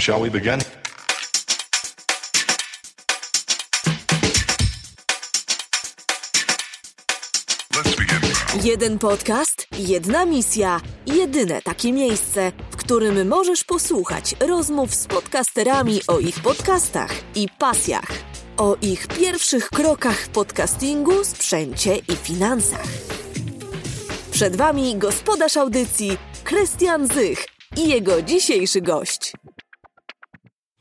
Shall we begin? Jeden podcast, jedna misja, jedyne takie miejsce, w którym możesz posłuchać rozmów z podcasterami o ich podcastach i pasjach, o ich pierwszych krokach w podcastingu, sprzęcie i finansach. Przed Wami gospodarz audycji Krystian Zych i jego dzisiejszy gość.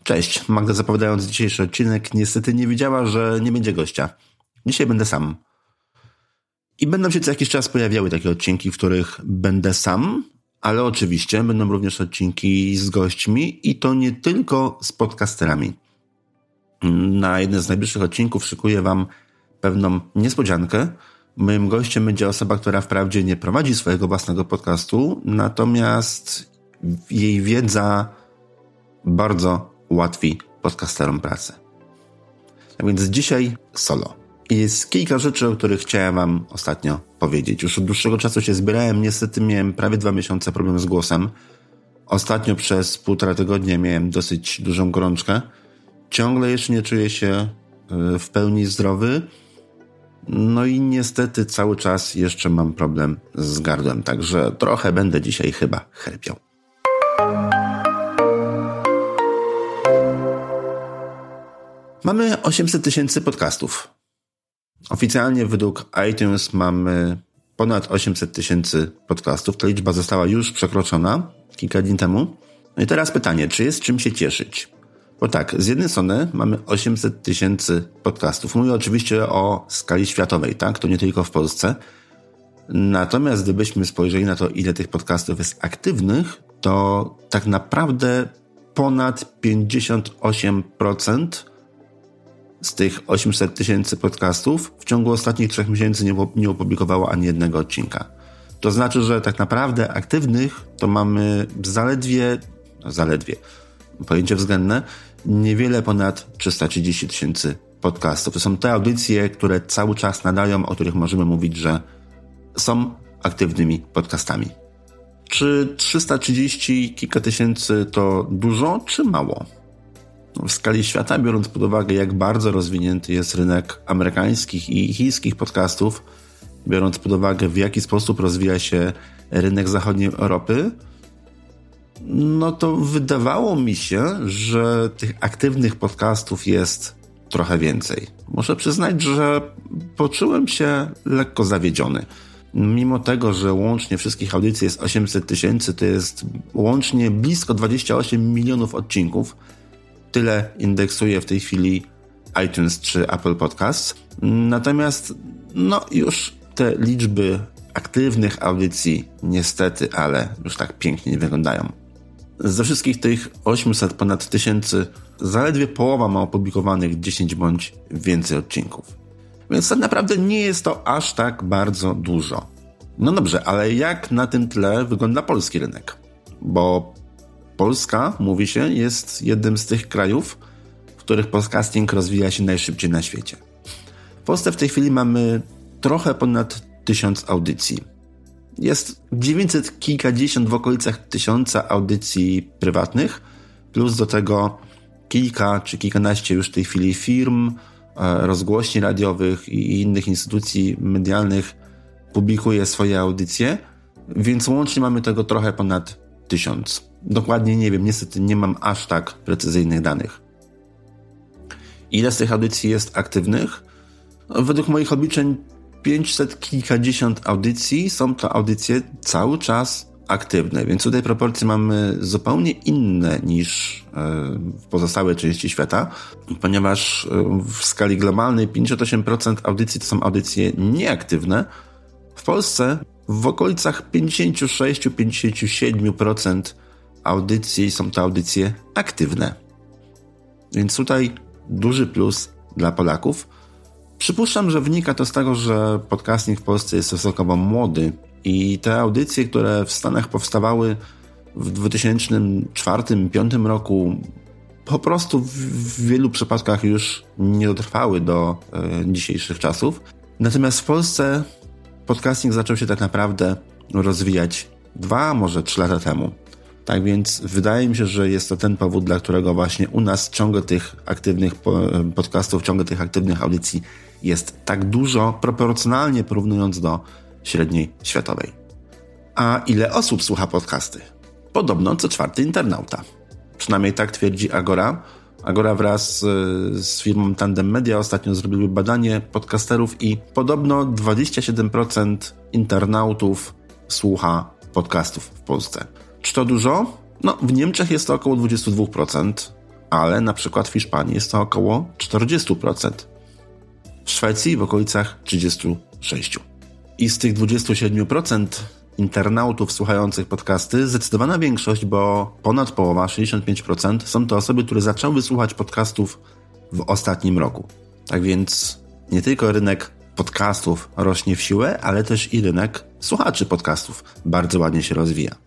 Cześć, Magda zapowiadając dzisiejszy odcinek niestety nie wiedziała, że nie będzie gościa. Dzisiaj będę sam. I będą się co jakiś czas pojawiały takie odcinki, w których będę sam, ale oczywiście będą również odcinki z gośćmi i to nie tylko z podcasterami. Na jeden z najbliższych odcinków szykuję Wam pewną niespodziankę. Moim gościem będzie osoba, która wprawdzie nie prowadzi swojego własnego podcastu, natomiast jej wiedza bardzo ułatwi podcasterom pracę. A więc dzisiaj solo. I jest kilka rzeczy, o których chciałem Wam ostatnio powiedzieć. Już od dłuższego czasu się zbierałem, niestety miałem prawie dwa miesiące problem z głosem. Ostatnio przez półtora tygodnia miałem dosyć dużą gorączkę. Ciągle jeszcze nie czuję się y, w pełni zdrowy. No i niestety cały czas jeszcze mam problem z gardłem, także trochę będę dzisiaj chyba chrypiał. Mamy 800 tysięcy podcastów. Oficjalnie według iTunes mamy ponad 800 tysięcy podcastów. Ta liczba została już przekroczona kilka dni temu. No i teraz pytanie, czy jest czym się cieszyć? Bo tak, z jednej strony mamy 800 tysięcy podcastów. Mówię oczywiście o skali światowej, tak? To nie tylko w Polsce. Natomiast gdybyśmy spojrzeli na to, ile tych podcastów jest aktywnych, to tak naprawdę ponad 58% z tych 800 tysięcy podcastów w ciągu ostatnich trzech miesięcy nie, nie opublikowało ani jednego odcinka. To znaczy, że tak naprawdę aktywnych to mamy zaledwie, no zaledwie, pojęcie względne, niewiele ponad 330 tysięcy podcastów. To są te audycje, które cały czas nadają, o których możemy mówić, że są aktywnymi podcastami. Czy 330 kilka tysięcy to dużo, czy mało? W skali świata, biorąc pod uwagę, jak bardzo rozwinięty jest rynek amerykańskich i chińskich podcastów, biorąc pod uwagę, w jaki sposób rozwija się rynek zachodniej Europy, no to wydawało mi się, że tych aktywnych podcastów jest trochę więcej. Muszę przyznać, że poczułem się lekko zawiedziony. Mimo tego, że łącznie wszystkich audycji jest 800 tysięcy, to jest łącznie blisko 28 milionów odcinków, tyle indeksuje w tej chwili iTunes czy Apple Podcasts. Natomiast no już te liczby aktywnych audycji niestety, ale już tak pięknie nie wyglądają. Ze wszystkich tych 800 ponad tysięcy zaledwie połowa ma opublikowanych 10 bądź więcej odcinków. Więc tak naprawdę nie jest to aż tak bardzo dużo. No dobrze, ale jak na tym tle wygląda polski rynek? Bo Polska, mówi się, jest jednym z tych krajów, w których podcasting rozwija się najszybciej na świecie. W Polsce w tej chwili mamy trochę ponad tysiąc audycji. Jest 900 kilkadziesiąt w okolicach tysiąca audycji prywatnych, plus do tego kilka czy kilkanaście już w tej chwili firm, e, rozgłośni radiowych i innych instytucji medialnych publikuje swoje audycje, więc łącznie mamy tego trochę ponad tysiąc. Dokładnie nie wiem, niestety nie mam aż tak precyzyjnych danych. Ile z tych audycji jest aktywnych? Według moich obliczeń 500 kilkadziesiąt audycji są to audycje cały czas aktywne, więc tutaj proporcje mamy zupełnie inne niż e, w pozostałej części świata, ponieważ e, w skali globalnej 58% audycji to są audycje nieaktywne. W Polsce w okolicach 56-57% audycji są to audycje aktywne. Więc tutaj duży plus dla Polaków. Przypuszczam, że wynika to z tego, że podcasting w Polsce jest stosunkowo młody i te audycje, które w Stanach powstawały w 2004-2005 roku, po prostu w wielu przypadkach już nie dotrwały do e, dzisiejszych czasów. Natomiast w Polsce podcasting zaczął się tak naprawdę rozwijać dwa, może trzy lata temu. Tak więc wydaje mi się, że jest to ten powód, dla którego właśnie u nas ciągle tych aktywnych podcastów, ciągle tych aktywnych audycji jest tak dużo, proporcjonalnie porównując do średniej światowej. A ile osób słucha podcasty? Podobno co czwarty internauta. Przynajmniej tak twierdzi Agora. Agora wraz z, z firmą Tandem Media ostatnio zrobiły badanie podcasterów i podobno 27% internautów słucha podcastów w Polsce. Czy to dużo? No, w Niemczech jest to około 22%, ale na przykład w Hiszpanii jest to około 40%. W Szwecji w okolicach 36%. I z tych 27% internautów słuchających podcasty zdecydowana większość, bo ponad połowa, 65%, są to osoby, które zaczęły słuchać podcastów w ostatnim roku. Tak więc nie tylko rynek podcastów rośnie w siłę, ale też i rynek słuchaczy podcastów bardzo ładnie się rozwija.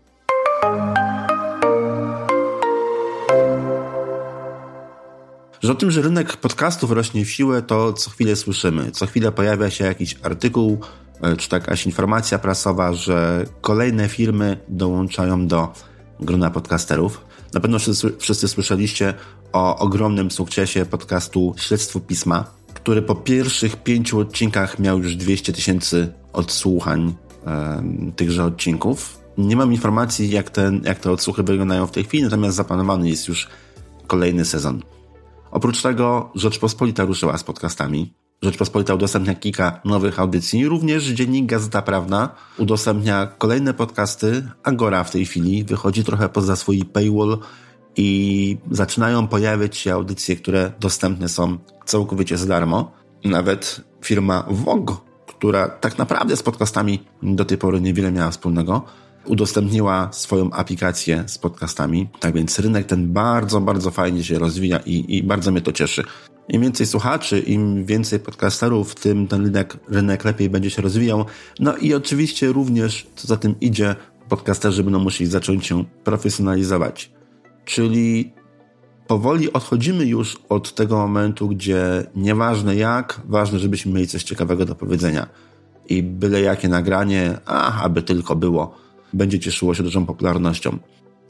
Że o tym, że rynek podcastów rośnie w siłę, to co chwilę słyszymy. Co chwilę pojawia się jakiś artykuł, e, czy jakaś informacja prasowa, że kolejne firmy dołączają do grona podcasterów. Na pewno wszyscy, wszyscy słyszeliście o ogromnym sukcesie podcastu Śledztwo Pisma, który po pierwszych pięciu odcinkach miał już 200 tysięcy odsłuchań e, tychże odcinków. Nie mam informacji, jak, ten, jak te odsłuchy wyglądają w tej chwili, natomiast zaplanowany jest już kolejny sezon. Oprócz tego Rzeczpospolita ruszyła z podcastami. Rzeczpospolita udostępnia kilka nowych audycji. Również dziennik Gazeta Prawna udostępnia kolejne podcasty. Agora w tej chwili wychodzi trochę poza swój paywall i zaczynają pojawiać się audycje, które dostępne są całkowicie za darmo. Nawet firma Vogue, która tak naprawdę z podcastami do tej pory niewiele miała wspólnego, udostępniła swoją aplikację z podcastami. Tak więc rynek ten bardzo, bardzo fajnie się rozwija i, i bardzo mnie to cieszy. Im więcej słuchaczy, im więcej podcasterów, tym ten rynek, rynek lepiej będzie się rozwijał. No i oczywiście również, co za tym idzie, podcasterzy będą musieli zacząć się profesjonalizować. Czyli powoli odchodzimy już od tego momentu, gdzie nieważne jak, ważne, żebyśmy mieli coś ciekawego do powiedzenia. I byle jakie nagranie, a aby tylko było będzie cieszyło się dużą popularnością.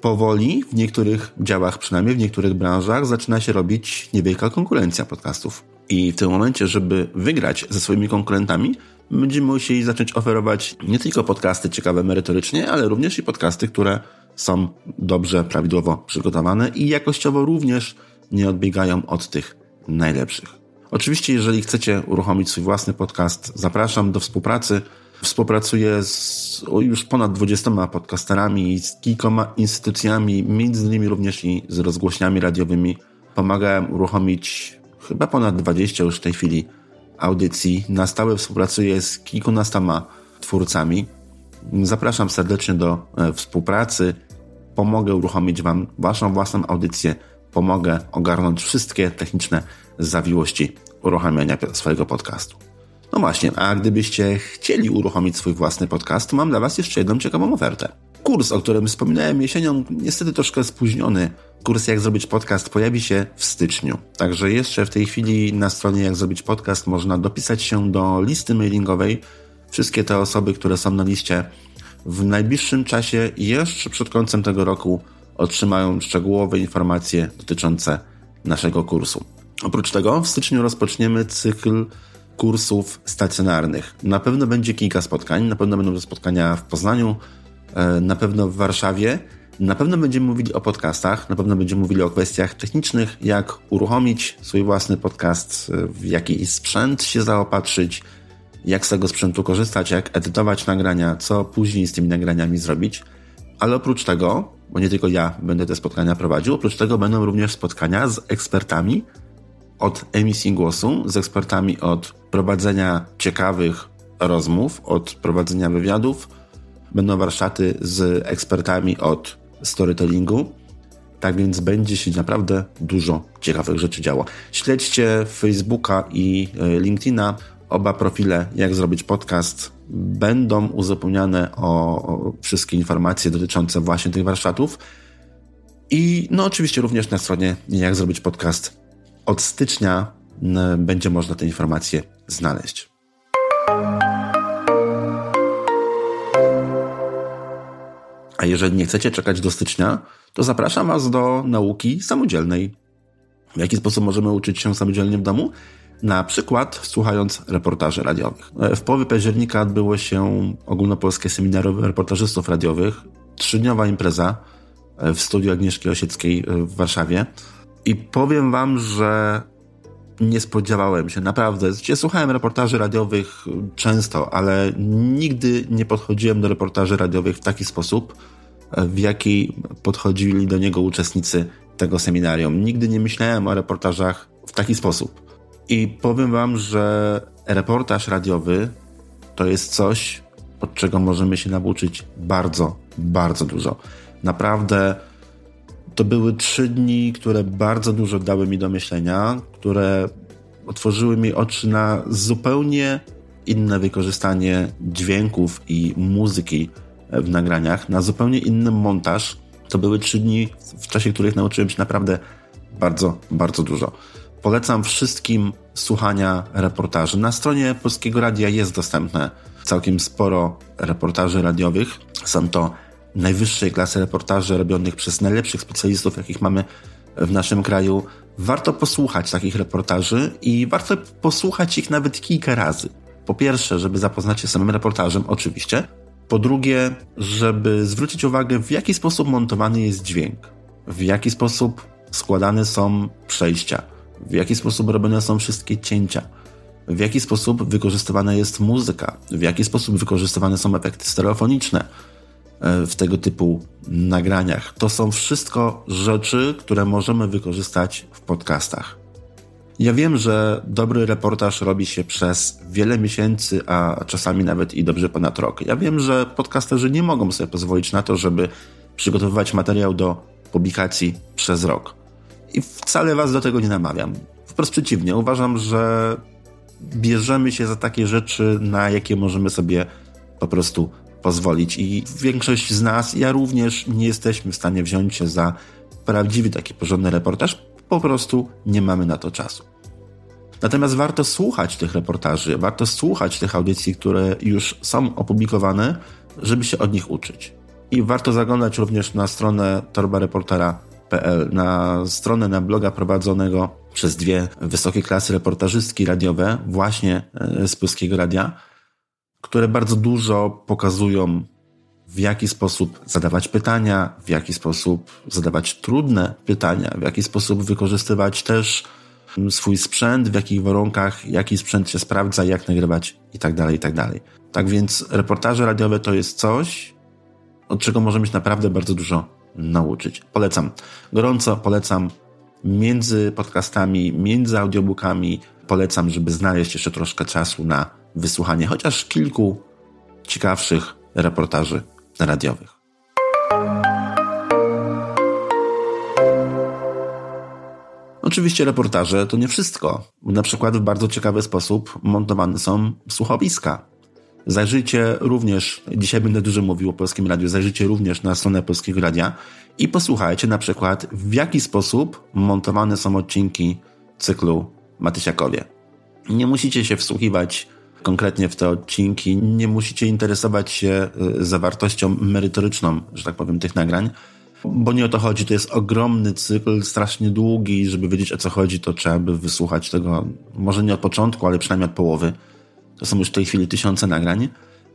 Powoli, w niektórych działach, przynajmniej w niektórych branżach, zaczyna się robić niewielka konkurencja podcastów. I w tym momencie, żeby wygrać ze swoimi konkurentami, będziemy musieli zacząć oferować nie tylko podcasty ciekawe merytorycznie, ale również i podcasty, które są dobrze, prawidłowo przygotowane i jakościowo również nie odbiegają od tych najlepszych. Oczywiście, jeżeli chcecie uruchomić swój własny podcast, zapraszam do współpracy. Współpracuję z już ponad 20 podcasterami, z kilkoma instytucjami, między innymi również i z rozgłośniami radiowymi. Pomagałem uruchomić chyba ponad 20 już w tej chwili audycji. Na stałe współpracuję z kilkunastoma twórcami. Zapraszam serdecznie do e, współpracy. Pomogę uruchomić Wam Waszą własną audycję. Pomogę ogarnąć wszystkie techniczne zawiłości uruchamiania swojego podcastu. No właśnie, a gdybyście chcieli uruchomić swój własny podcast, to mam dla Was jeszcze jedną ciekawą ofertę. Kurs, o którym wspominałem jesienią, niestety troszkę spóźniony. Kurs Jak Zrobić Podcast pojawi się w styczniu. Także jeszcze w tej chwili na stronie Jak Zrobić Podcast można dopisać się do listy mailingowej. Wszystkie te osoby, które są na liście w najbliższym czasie, jeszcze przed końcem tego roku, otrzymają szczegółowe informacje dotyczące naszego kursu. Oprócz tego w styczniu rozpoczniemy cykl kursów stacjonarnych. Na pewno będzie kilka spotkań, na pewno będą spotkania w Poznaniu, e, na pewno w Warszawie. Na pewno będziemy mówili o podcastach, na pewno będziemy mówili o kwestiach technicznych, jak uruchomić swój własny podcast, e, w jaki sprzęt się zaopatrzyć, jak z tego sprzętu korzystać, jak edytować nagrania, co później z tymi nagraniami zrobić. Ale oprócz tego, bo nie tylko ja będę te spotkania prowadził, oprócz tego będą również spotkania z ekspertami od emisji głosu, z ekspertami od prowadzenia ciekawych rozmów, od prowadzenia wywiadów. Będą warsztaty z ekspertami od storytellingu. Tak więc będzie się naprawdę dużo ciekawych rzeczy działo. Śledźcie Facebooka i e, LinkedIna. Oba profile, jak zrobić podcast, będą uzupełniane o wszystkie informacje dotyczące właśnie tych warsztatów. I no oczywiście również na stronie jak zrobić podcast od stycznia będzie można te informacje znaleźć. A jeżeli nie chcecie czekać do stycznia, to zapraszam Was do nauki samodzielnej. W jaki sposób możemy uczyć się samodzielnie w domu? Na przykład słuchając reportaży radiowych. W połowie października odbyło się ogólnopolskie seminarium reportażystów radiowych. Trzydniowa impreza w studiu Agnieszki Osieckiej w Warszawie. I powiem Wam, że nie spodziewałem się, naprawdę. Słuchałem reportaży radiowych często, ale nigdy nie podchodziłem do reportaży radiowych w taki sposób, w jaki podchodzili do niego uczestnicy tego seminarium. Nigdy nie myślałem o reportażach w taki sposób. I powiem Wam, że reportaż radiowy to jest coś, od czego możemy się nauczyć bardzo, bardzo dużo. Naprawdę to były trzy dni, które bardzo dużo dały mi do myślenia, które otworzyły mi oczy na zupełnie inne wykorzystanie dźwięków i muzyki w nagraniach, na zupełnie inny montaż. To były trzy dni, w czasie których nauczyłem się naprawdę bardzo, bardzo dużo. Polecam wszystkim słuchania reportaży. Na stronie Polskiego Radia jest dostępne całkiem sporo reportaży radiowych. Są to najwyższej klasy reportaży robionych przez najlepszych specjalistów, jakich mamy w naszym kraju. Warto posłuchać takich reportaży i warto posłuchać ich nawet kilka razy. Po pierwsze, żeby zapoznać się z samym reportażem, oczywiście. Po drugie, żeby zwrócić uwagę, w jaki sposób montowany jest dźwięk, w jaki sposób składane są przejścia, w jaki sposób robione są wszystkie cięcia, w jaki sposób wykorzystywana jest muzyka, w jaki sposób wykorzystywane są efekty stereofoniczne w tego typu nagraniach. To są wszystko rzeczy, które możemy wykorzystać w podcastach. Ja wiem, że dobry reportaż robi się przez wiele miesięcy, a czasami nawet i dobrze ponad rok. Ja wiem, że podcasterzy nie mogą sobie pozwolić na to, żeby przygotowywać materiał do publikacji przez rok. I wcale Was do tego nie namawiam. Wprost przeciwnie, uważam, że bierzemy się za takie rzeczy, na jakie możemy sobie po prostu pozwolić. I większość z nas, ja również, nie jesteśmy w stanie wziąć się za prawdziwy taki porządny reportaż. Po prostu nie mamy na to czasu. Natomiast warto słuchać tych reportaży, warto słuchać tych audycji, które już są opublikowane, żeby się od nich uczyć. I warto zaglądać również na stronę torbareportera.pl, na stronę na bloga prowadzonego przez dwie wysokie klasy reportażystki radiowe, właśnie e, z Polskiego Radia, które bardzo dużo pokazują, w jaki sposób zadawać pytania, w jaki sposób zadawać trudne pytania, w jaki sposób wykorzystywać też swój sprzęt, w jakich warunkach, jaki sprzęt się sprawdza, jak nagrywać itd., tak itd. Tak, tak więc reportaże radiowe to jest coś, od czego możemy się naprawdę bardzo dużo nauczyć. Polecam. Gorąco polecam między podcastami, między audiobookami. Polecam, żeby znaleźć jeszcze troszkę czasu na wysłuchanie chociaż kilku ciekawszych reportaży radiowych. Oczywiście reportaże to nie wszystko. Na przykład w bardzo ciekawy sposób montowane są słuchowiska. Zajrzyjcie również, dzisiaj będę dużo mówił o Polskim Radiu, zajrzyjcie również na stronę Polskiego Radia i posłuchajcie na przykład w jaki sposób montowane są odcinki cyklu Matysiakowie. Nie musicie się wsłuchiwać konkretnie w te odcinki. Nie musicie interesować się y, zawartością merytoryczną, że tak powiem, tych nagrań, bo nie o to chodzi. To jest ogromny cykl, strasznie długi. Żeby wiedzieć o co chodzi, to trzeba by wysłuchać tego, może nie od początku, ale przynajmniej od połowy. To są już w tej chwili tysiące nagrań.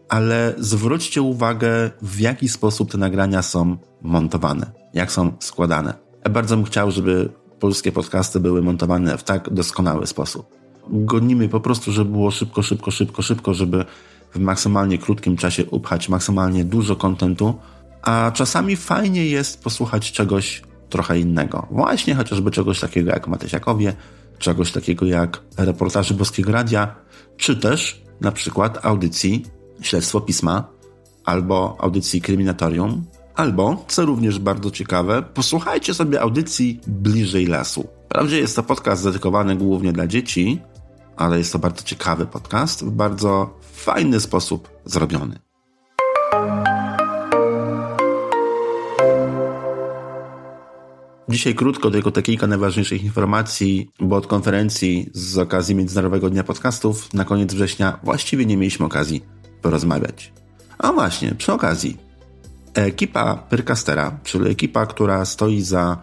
Ale zwróćcie uwagę, w jaki sposób te nagrania są montowane, jak są składane. Ja bardzo bym chciał, żeby polskie podcasty były montowane w tak doskonały sposób gonimy po prostu, żeby było szybko, szybko, szybko, szybko, żeby w maksymalnie krótkim czasie upchać maksymalnie dużo kontentu, a czasami fajnie jest posłuchać czegoś trochę innego. Właśnie chociażby czegoś takiego jak Matysiakowie, czegoś takiego jak reportaży Boskiego Radia, czy też na przykład audycji Śledztwo Pisma, albo audycji Kryminatorium, albo, co również bardzo ciekawe, posłuchajcie sobie audycji Bliżej Lasu. Wprawdzie jest to podcast dedykowany głównie dla dzieci, ale jest to bardzo ciekawy podcast, w bardzo fajny sposób zrobiony. Dzisiaj krótko, tylko te kilka najważniejszych informacji, bo od konferencji z okazji Międzynarodowego Dnia Podcastów na koniec września właściwie nie mieliśmy okazji porozmawiać. A właśnie, przy okazji, Ekipa Pyrcastera, czyli ekipa, która stoi za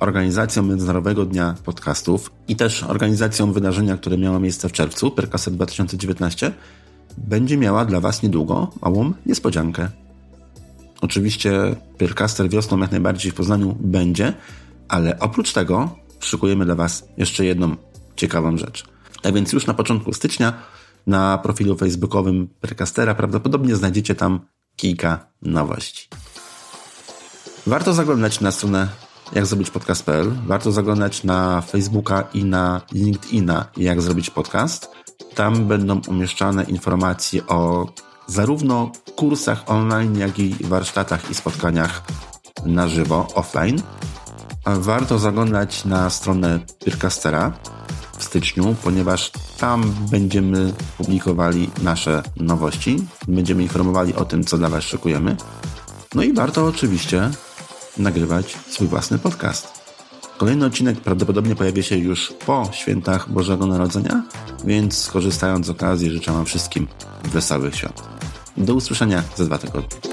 organizacją Międzynarodowego Dnia Podcastów i też organizacją wydarzenia, które miało miejsce w czerwcu, Pyrcaster 2019, będzie miała dla Was niedługo małą niespodziankę. Oczywiście Pyrcaster wiosną jak najbardziej w Poznaniu będzie, ale oprócz tego szykujemy dla Was jeszcze jedną ciekawą rzecz. Tak więc już na początku stycznia na profilu facebookowym Pyrcastera prawdopodobnie znajdziecie tam kilka nowości. Warto zaglądać na stronę jak zrobić podcast.pl. Warto zaglądać na Facebooka i na LinkedIna jak zrobić podcast. Tam będą umieszczane informacje o zarówno kursach online, jak i warsztatach i spotkaniach na żywo, offline. Warto zaglądać na stronę Pyrcastera w styczniu, ponieważ tam będziemy publikowali nasze nowości. Będziemy informowali o tym, co dla Was szykujemy. No i warto oczywiście nagrywać swój własny podcast. Kolejny odcinek prawdopodobnie pojawi się już po świętach Bożego Narodzenia, więc skorzystając z okazji życzę Wam wszystkim wesołych świąt. Do usłyszenia za dwa tygodnie.